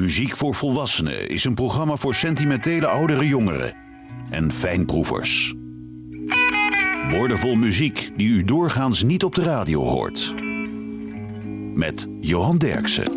Muziek voor Volwassenen is een programma voor sentimentele oudere jongeren en fijnproevers. Woordenvol muziek die u doorgaans niet op de radio hoort. Met Johan Derksen.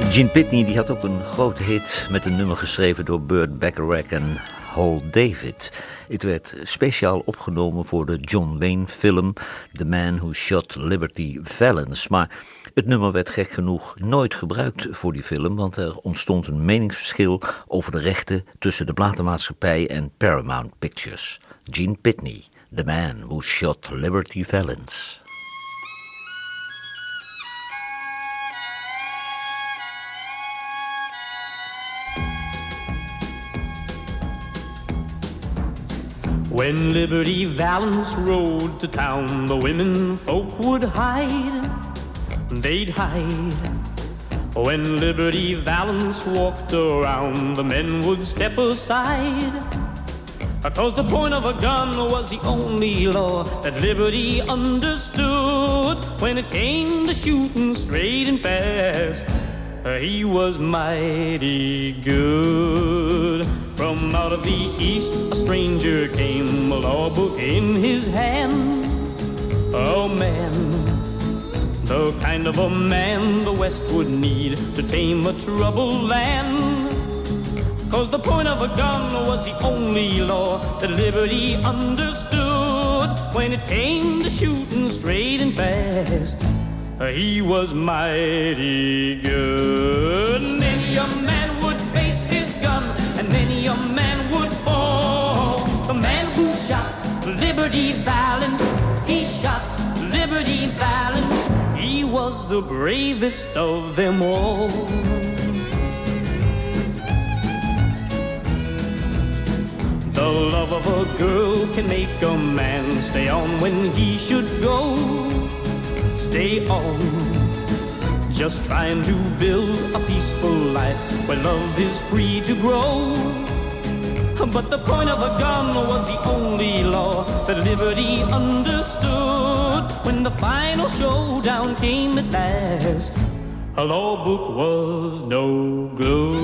Gene Pitney die had ook een grote hit met een nummer geschreven door Burt Bacharach en Hal David. Het werd speciaal opgenomen voor de John Wayne film The Man Who Shot Liberty Valance. Maar het nummer werd gek genoeg nooit gebruikt voor die film, want er ontstond een meningsverschil over de rechten tussen de platenmaatschappij en Paramount Pictures. Gene Pitney, The Man Who Shot Liberty Valance. When Liberty Valance rode to town, the women folk would hide. They'd hide. When Liberty Valance walked around, the men would step aside. Cause the point of a gun was the only law that Liberty understood. When it came to shooting straight and fast, he was mighty good. From out of the east, a stranger came, a law book in his hand. Oh man, the kind of a man the West would need to tame a troubled land. Cause the point of a gun was the only law that liberty understood when it came to shooting straight and fast. He was mighty good. The bravest of them all. The love of a girl can make a man stay on when he should go. Stay on. Just trying to build a peaceful life where love is free to grow. But the point of a gun was the only law that liberty understood. When the final showdown came at last, a law book was no good.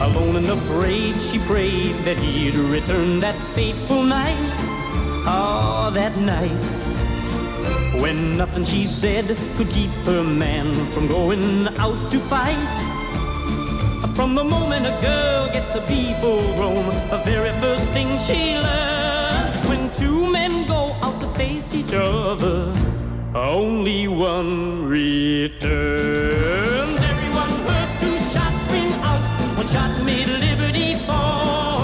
Alone and afraid, she prayed that he'd return that fateful night. Ah, that night. When nothing she said could keep her man from going out to fight. From the moment a girl gets to be full grown, the very first thing she learns face each other, only one returns. Everyone heard two shots ring out. One shot made liberty fall.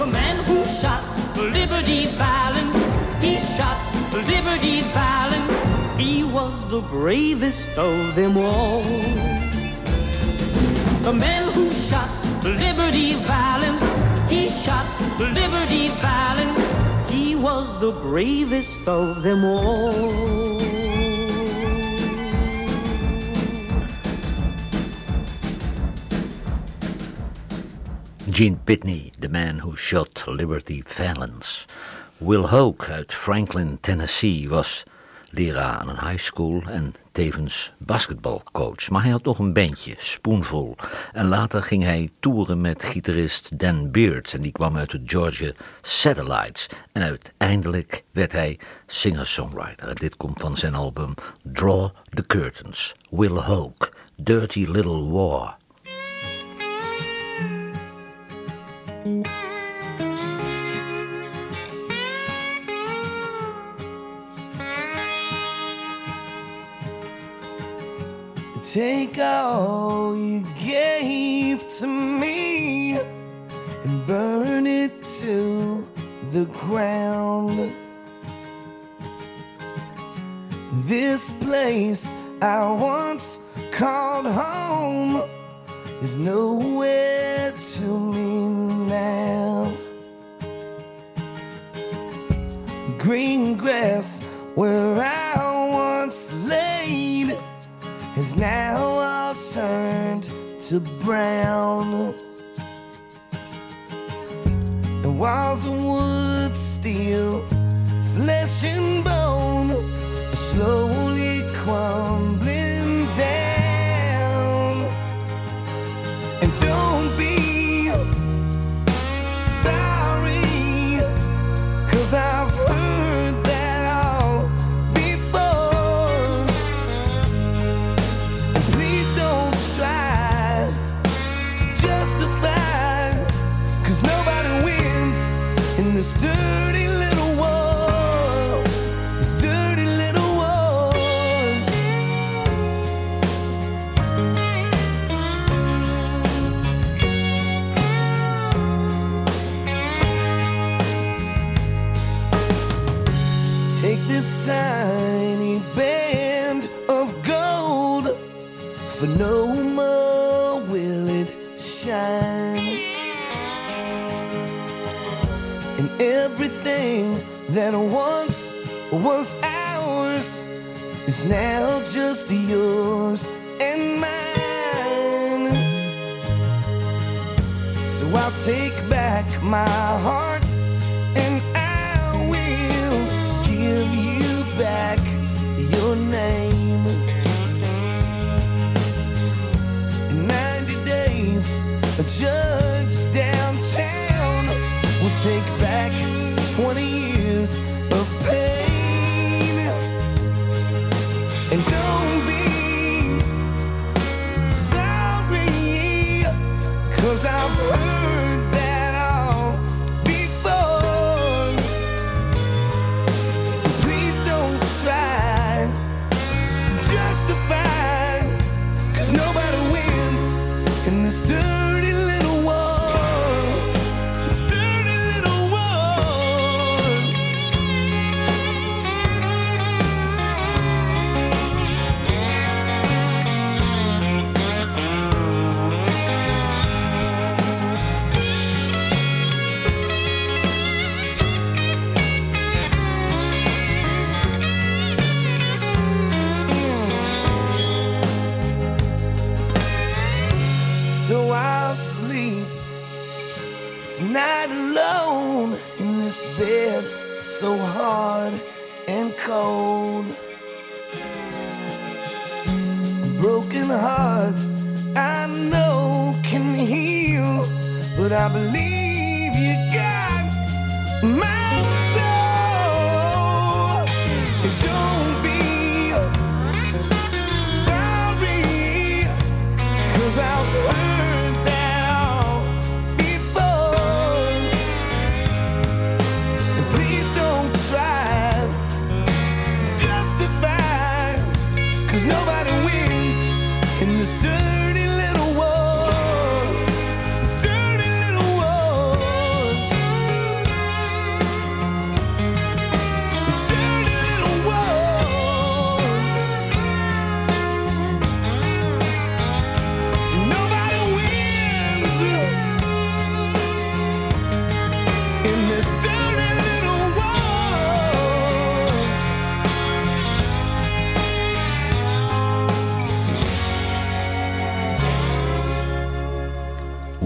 The man who shot Liberty Valance, he shot Liberty Valance. He was the bravest of them all. The man who shot Liberty Valance, he shot Liberty Valance. Was the bravest of them all. Gene Pitney, The Man Who Shot Liberty Valance. Will Hoke uit Franklin, Tennessee was leraar aan een high school en tevens basketbalcoach. Maar hij had nog een bandje, Spoonful. En later ging hij toeren met gitarist Dan Beard. En die kwam uit de Georgia Satellites. En uiteindelijk werd hij singer-songwriter. En dit komt van zijn album Draw the Curtains. Will Hoke, Dirty Little War. Take all you gave to me and burn it to the ground. This place I once called home is nowhere to me now. Green grass where I now all turned to brown. The walls of wood, steel, tiny band of gold, for no more will it shine. And everything that once was ours is now just yours and mine. So I'll take back my heart. Name. Cold. Broken heart I know can heal, but I believe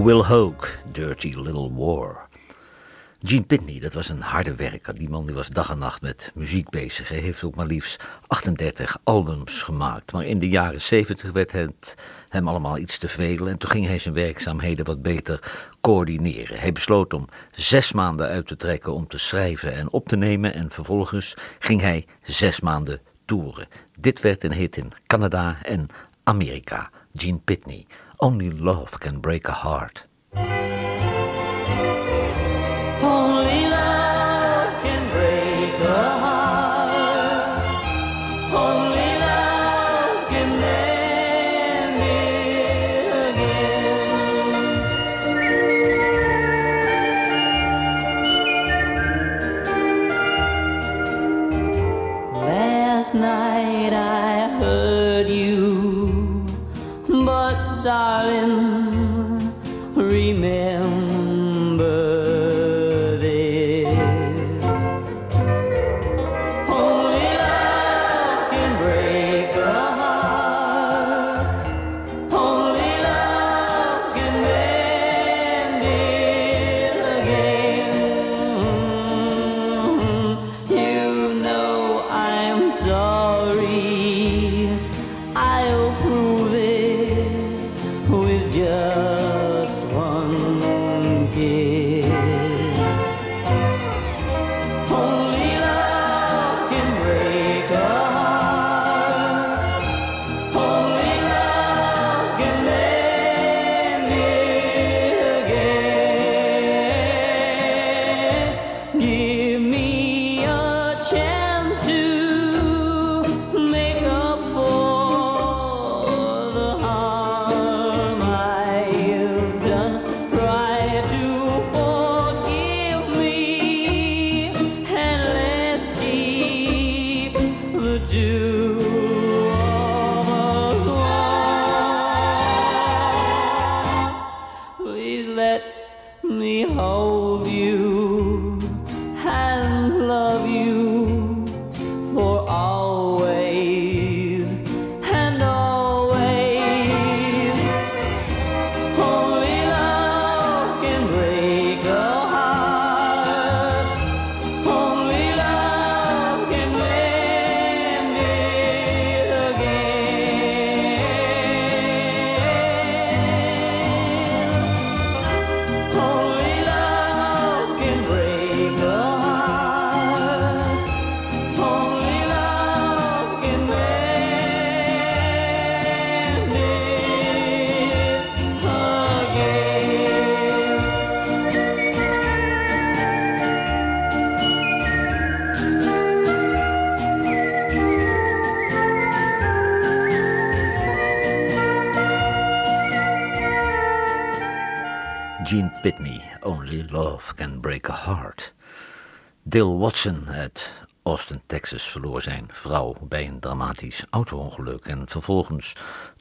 Will Hoke, Dirty Little War. Gene Pitney, dat was een harde werker. Die man die was dag en nacht met muziek bezig. Hij heeft ook maar liefst 38 albums gemaakt. Maar in de jaren 70 werd het hem allemaal iets te veel. En toen ging hij zijn werkzaamheden wat beter coördineren. Hij besloot om zes maanden uit te trekken om te schrijven en op te nemen. En vervolgens ging hij zes maanden toeren. Dit werd een hit in Canada en Amerika. Gene Pitney. Only love can break a heart. Love Can Break a Heart. Dale Watson uit Austin, Texas verloor zijn vrouw bij een dramatisch auto-ongeluk en vervolgens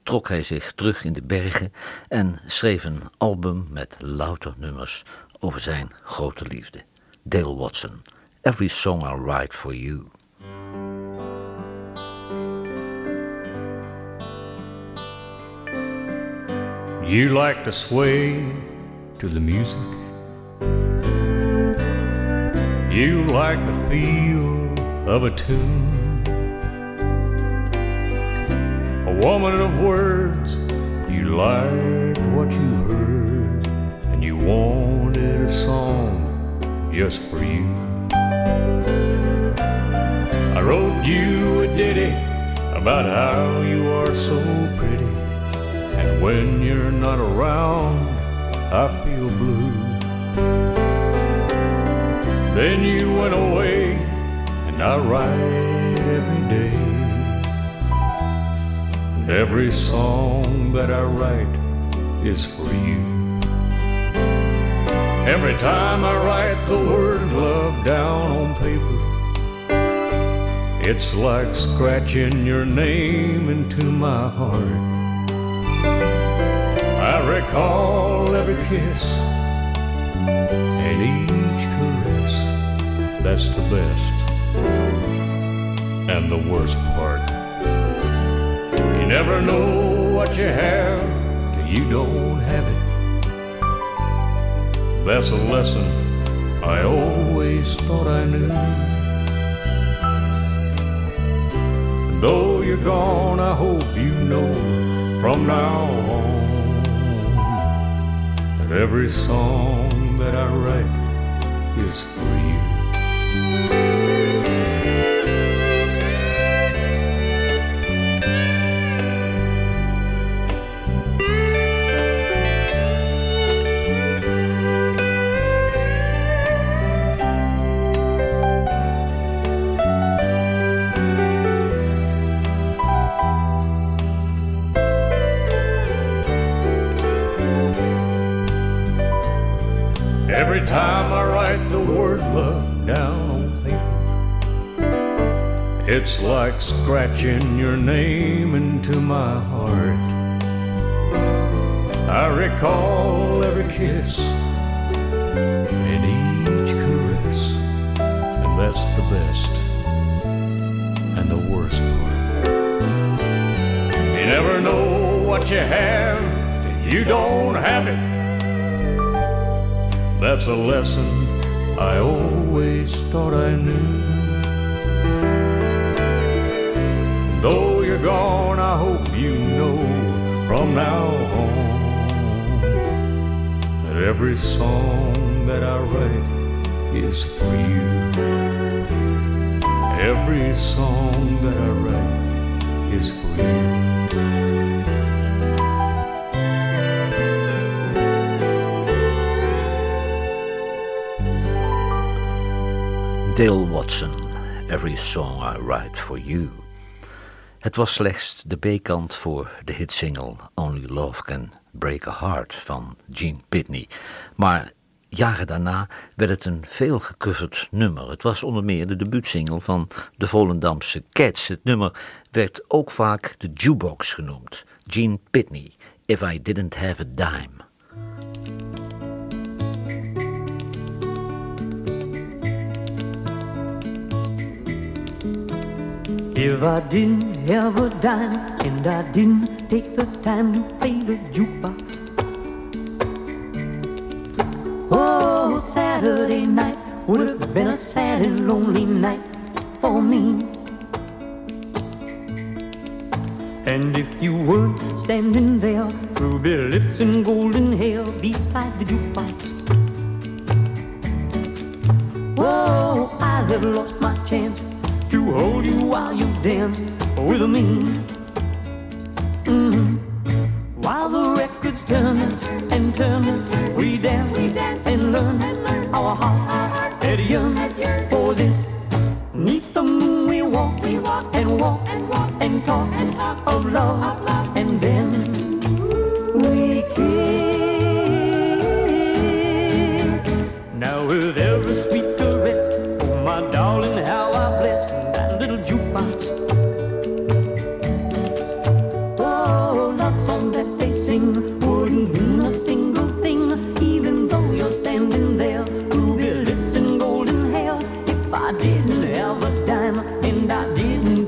trok hij zich terug in de bergen en schreef een album met louter nummers over zijn grote liefde. Dale Watson, Every Song I Write For You. You like to sway to the music. You like the feel of a tune. A woman of words, you liked what you heard, and you wanted a song just for you. I wrote you a ditty about how you are so pretty, and when you're not around, I feel blue. Then you went away, and I write every day. And every song that I write is for you. Every time I write the word love down on paper, it's like scratching your name into my heart. I recall every kiss and each. That's the best and the worst part. You never know what you have till you don't have it. That's a lesson I always thought I knew. Though you're gone, I hope you know from now on that every song that I write is for Every time I write the word love down on paper, it's like scratching your name into my heart. I recall every kiss and each caress, and that's the best and the worst part. You never know what you have till you don't have it. That's a lesson I always thought I knew. Though you're gone, I hope you know from now on that every song that I write is for you. Every song that I write is for you. Dale Watson, Every Song I Write For You. Het was slechts de B-kant voor de hitsingle Only Love Can Break a Heart van Gene Pitney. Maar jaren daarna werd het een veel nummer. Het was onder meer de debuutsingle van de Volendamse Cats. Het nummer werd ook vaak de jukebox genoemd. Gene Pitney, If I Didn't Have a Dime. If I didn't have a dime and I didn't take the time to play the jukebox. Oh, Saturday night would have been a sad and lonely night for me. And if you weren't standing there, ruby lips and golden hair beside the jukebox. Oh, I'd have lost my chance to hold you while you danced with me. Mhm. While the records turn and turn, we dance, and learn and learn our hearts had yearned for this. Neath the moon we walk, and walk and walk and talk of love, and then never dime, and I didn't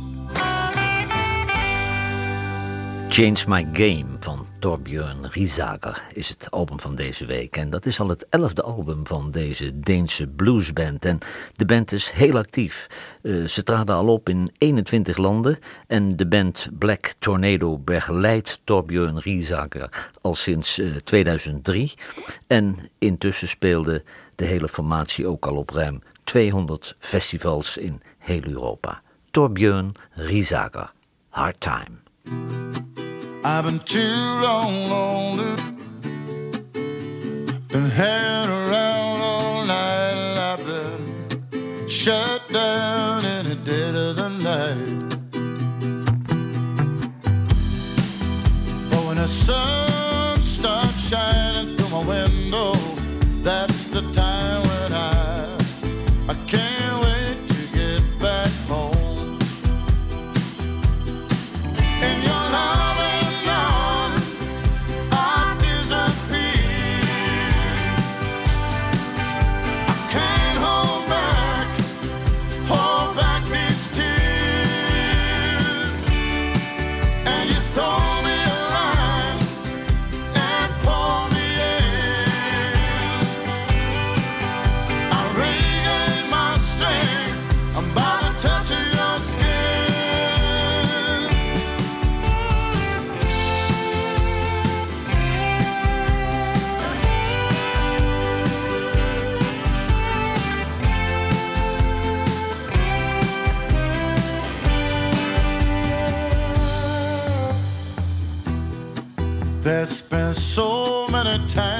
Change My Game van Torbjörn Riesager is het album van deze week. En dat is al het elfde album van deze Deense bluesband. En de band is heel actief. Uh, ze traden al op in 21 landen. En de band Black Tornado begeleidt Torbjörn Riesager al sinds uh, eh, 2003. En intussen speelde de hele formatie ook al op ruim 200 festivals in heel Europa. Torbjörn Riesager, Hard Time. I've been too long lonely, been hanging around all night, and I've been shut down in the dead of the night. But when the sun so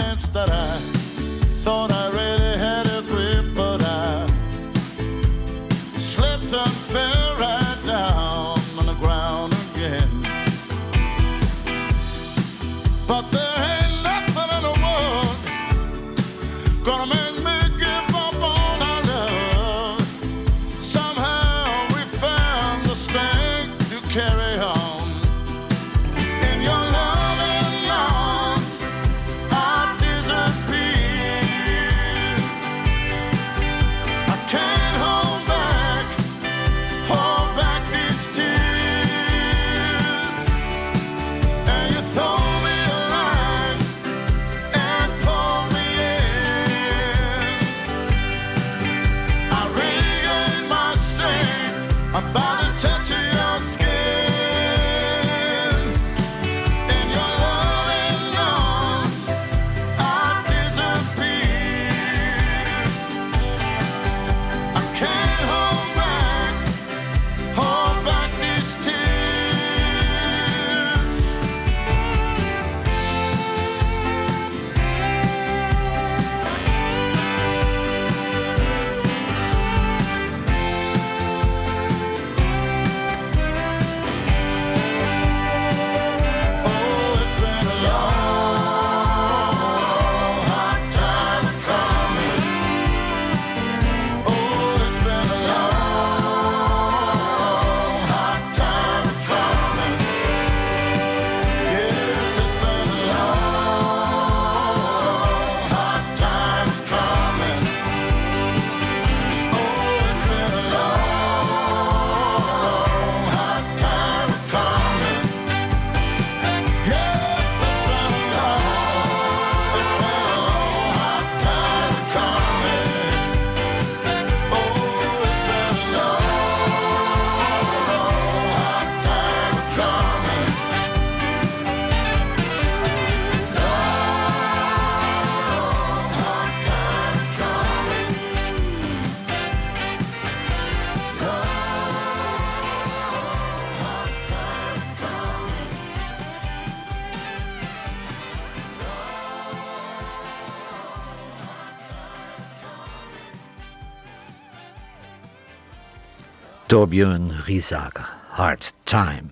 Torbjörn Riesager, Hard Time.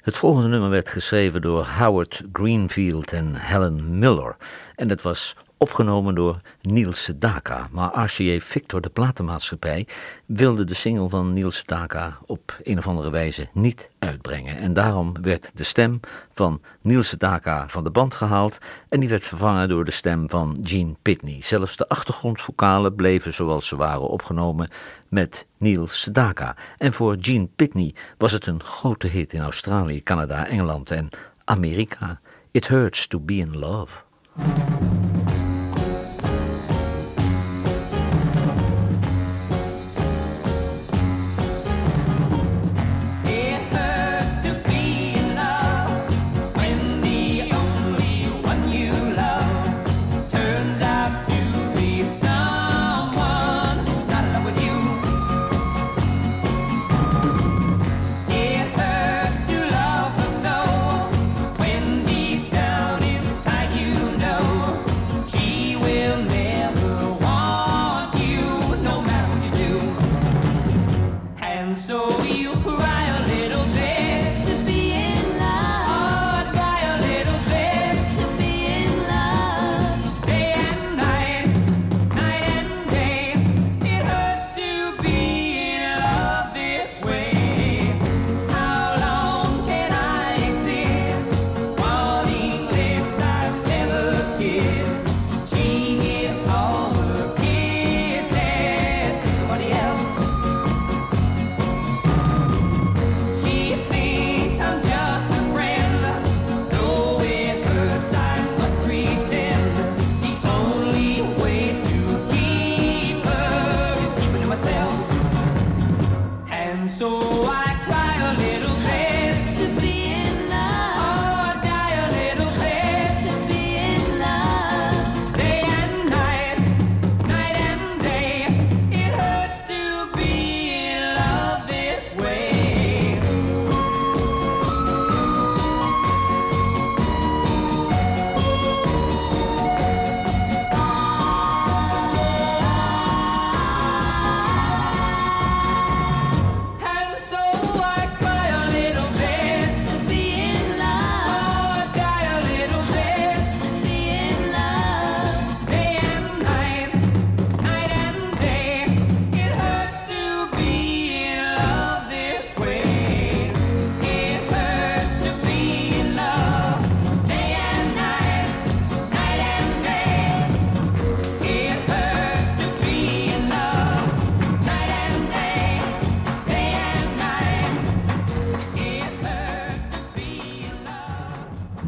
Het volgende nummer werd geschreven door Howard Greenfield en Helen Miller. En het was opgenomen door Niels Sedaka. Maar RCA Victor, de platenmaatschappij, wilde de single van Niels Sedaka op een of andere wijze niet uitbrengen. En daarom werd de stem van Niels Sedaka van de band gehaald en die werd vervangen door de stem van Gene Pitney. Zelfs de achtergrondvokalen bleven zoals ze waren opgenomen met Niels Sedaka. En voor Gene Pitney was het een grote hit in Australië, Canada, Engeland en Amerika. It Hurts to Be in Love.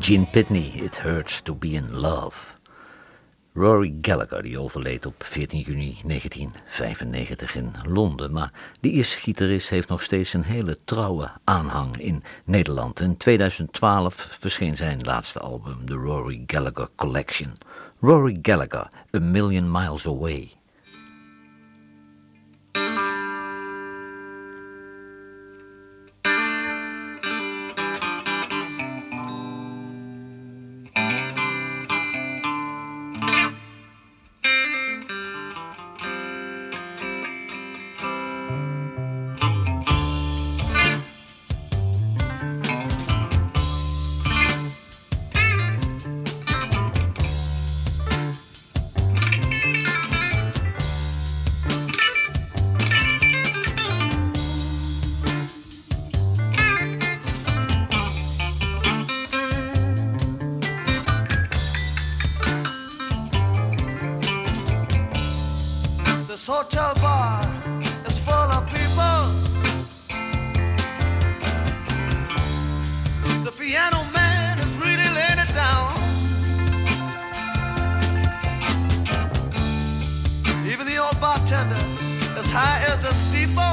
Gene Pitney, It Hurts to Be in Love. Rory Gallagher, die overleed op 14 juni 1995 in Londen. Maar die Ierse gitarist heeft nog steeds een hele trouwe aanhang in Nederland. In 2012 verscheen zijn laatste album, The Rory Gallagher Collection. Rory Gallagher, A Million Miles Away. Joint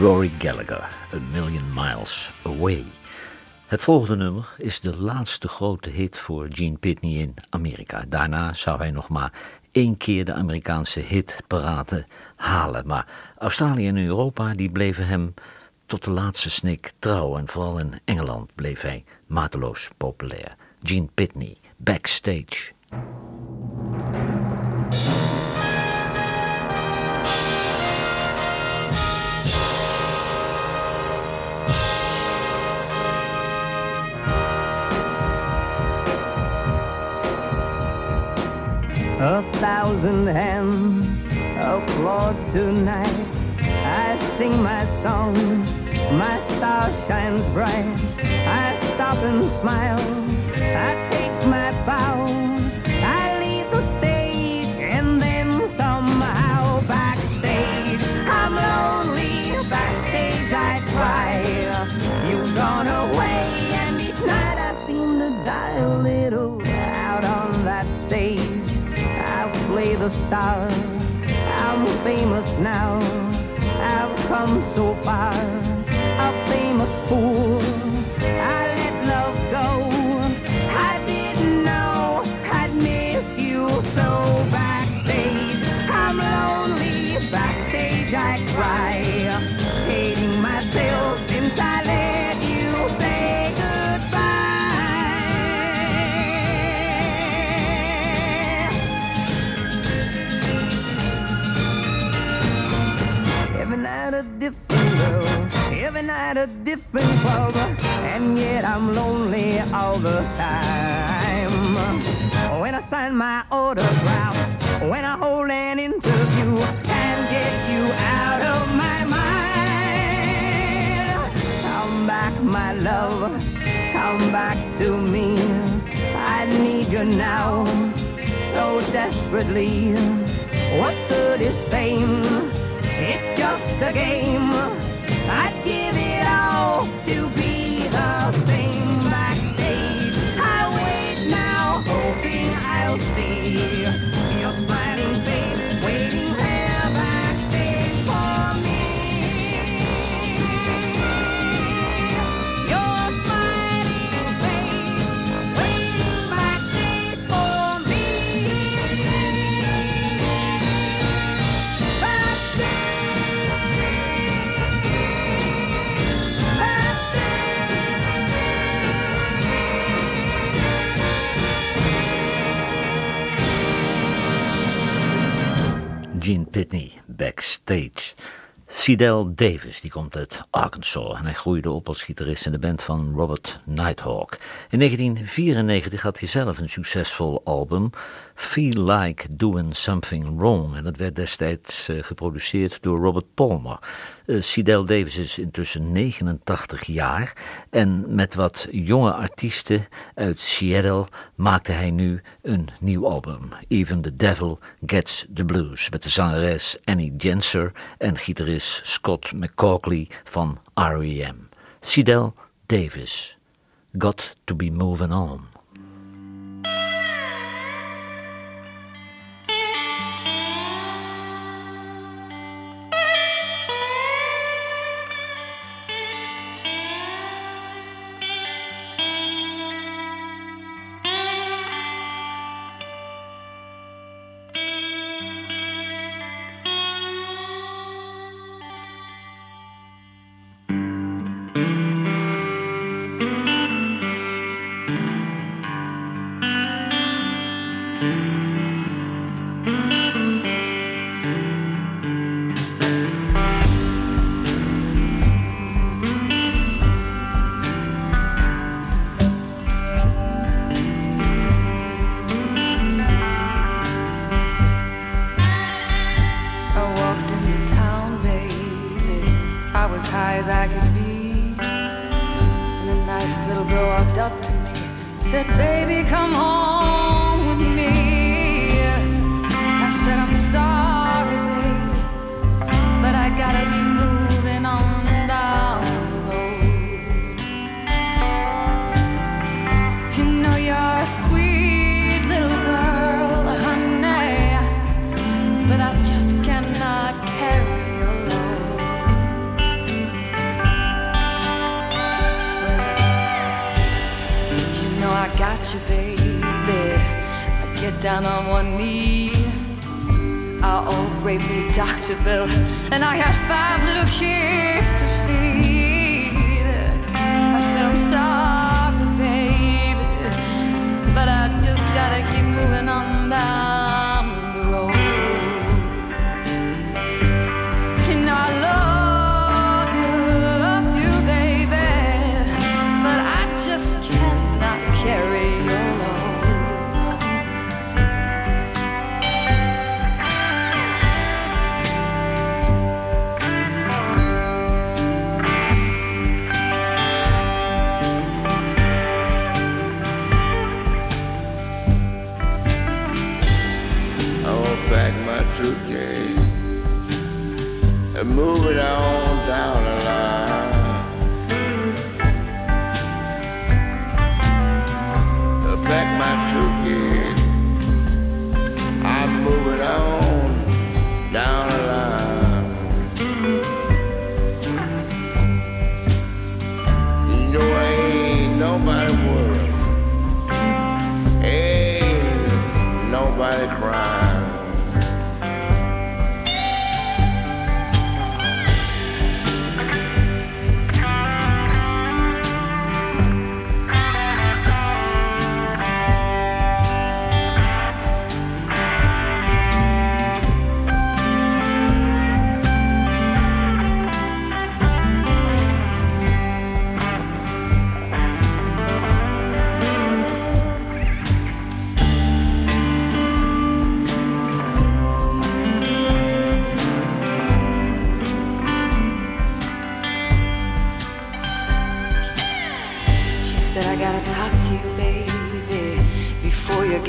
Rory Gallagher, A Million Miles Away. Het volgende nummer is de laatste grote hit voor Gene Pitney in Amerika. Daarna zou hij nog maar één keer de Amerikaanse hitparade halen. Maar Australië en Europa die bleven hem tot de laatste snik trouw. En vooral in Engeland bleef hij mateloos populair. Gene Pitney, Backstage. A thousand hands applaud tonight. I sing my songs, my star shines bright. I stop and smile, I take my bow. I leave the stage and then somehow backstage. I'm lonely, backstage I cry. You've gone away, and each night I seem to die a little out on that stage. Play the star. I'm famous now. I've come so far. A famous fool. Every night a different club, and yet I'm lonely all the time. When I sign my autograph, when I hold an interview, and get you out of my mind. Come back, my love, come back to me. I need you now, so desperately. What good is fame? It's just a game. It all to be the same Backstage. Sidel Davis, die komt uit Arkansas en hij groeide op als gitarist in de band van Robert Nighthawk. In 1994 had hij zelf een succesvol album, Feel Like Doing Something Wrong. En dat werd destijds uh, geproduceerd door Robert Palmer. Uh, Davis is intussen 89 jaar en met wat jonge artiesten uit Seattle maakte hij nu een nieuw album. Even the Devil Gets the Blues met de zangeres Annie Jenser en gitarist Scott McCaughey van R.E.M. Sidel Davis, Got to be Moving On.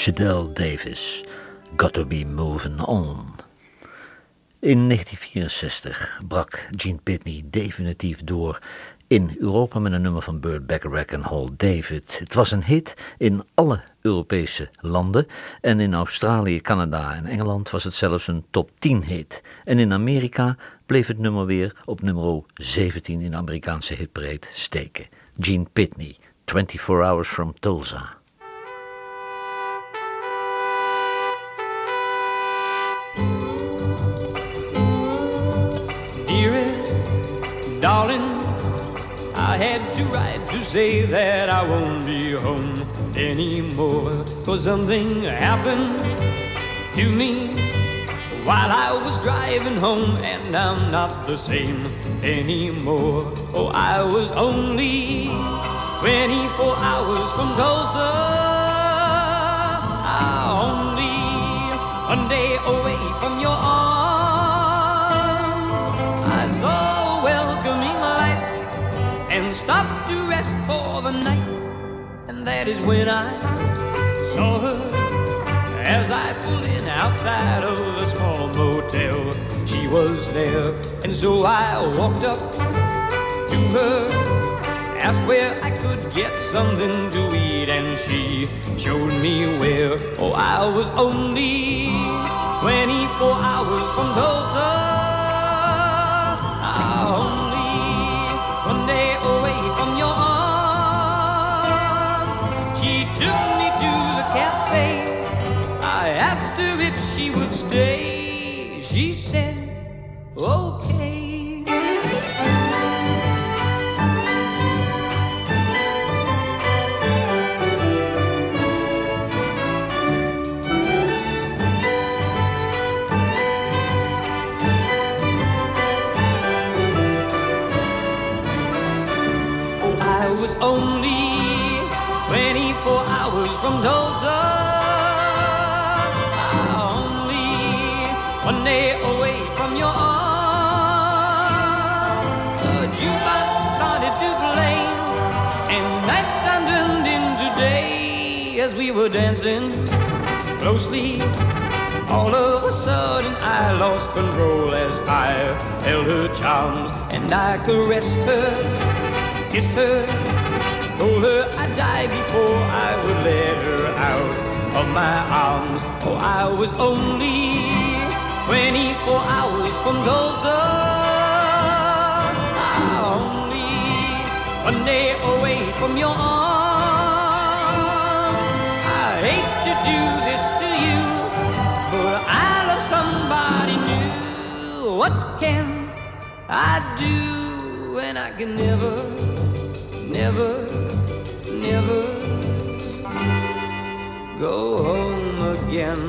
Shadell Davis, Gotta Be Moving On. In 1964 brak Gene Pitney definitief door in Europa met een nummer van Burt Bacharach en Hal David. Het was een hit in alle Europese landen en in Australië, Canada en Engeland was het zelfs een top 10 hit. En in Amerika bleef het nummer weer op nummer 17 in de Amerikaanse hitparade steken. Gene Pitney, 24 Hours from Tulsa. Darling, I had to write to say that I won't be home anymore. Cause something happened to me while I was driving home, and I'm not the same anymore. Oh, I was only 24 hours from Tulsa. Ah, only one day away from your arms. Stopped to rest for the night. And that is when I saw her as I pulled in outside of the small motel. She was there, and so I walked up to her, asked where I could get something to eat, and she showed me where. Oh, I was only 24 hours from Tulsa. One day away from your arms. The jukebox started to play, and nighttime turned into day as we were dancing closely. All of a sudden, I lost control as I held her charms and I caressed her, kissed her, told her I'd die before I would let her out of my arms. Oh, I was only 24 hours from Tulsa. Only one day away from your arms. I hate to do this to you, but I love somebody new. What can I do when I can never, never, never go home again?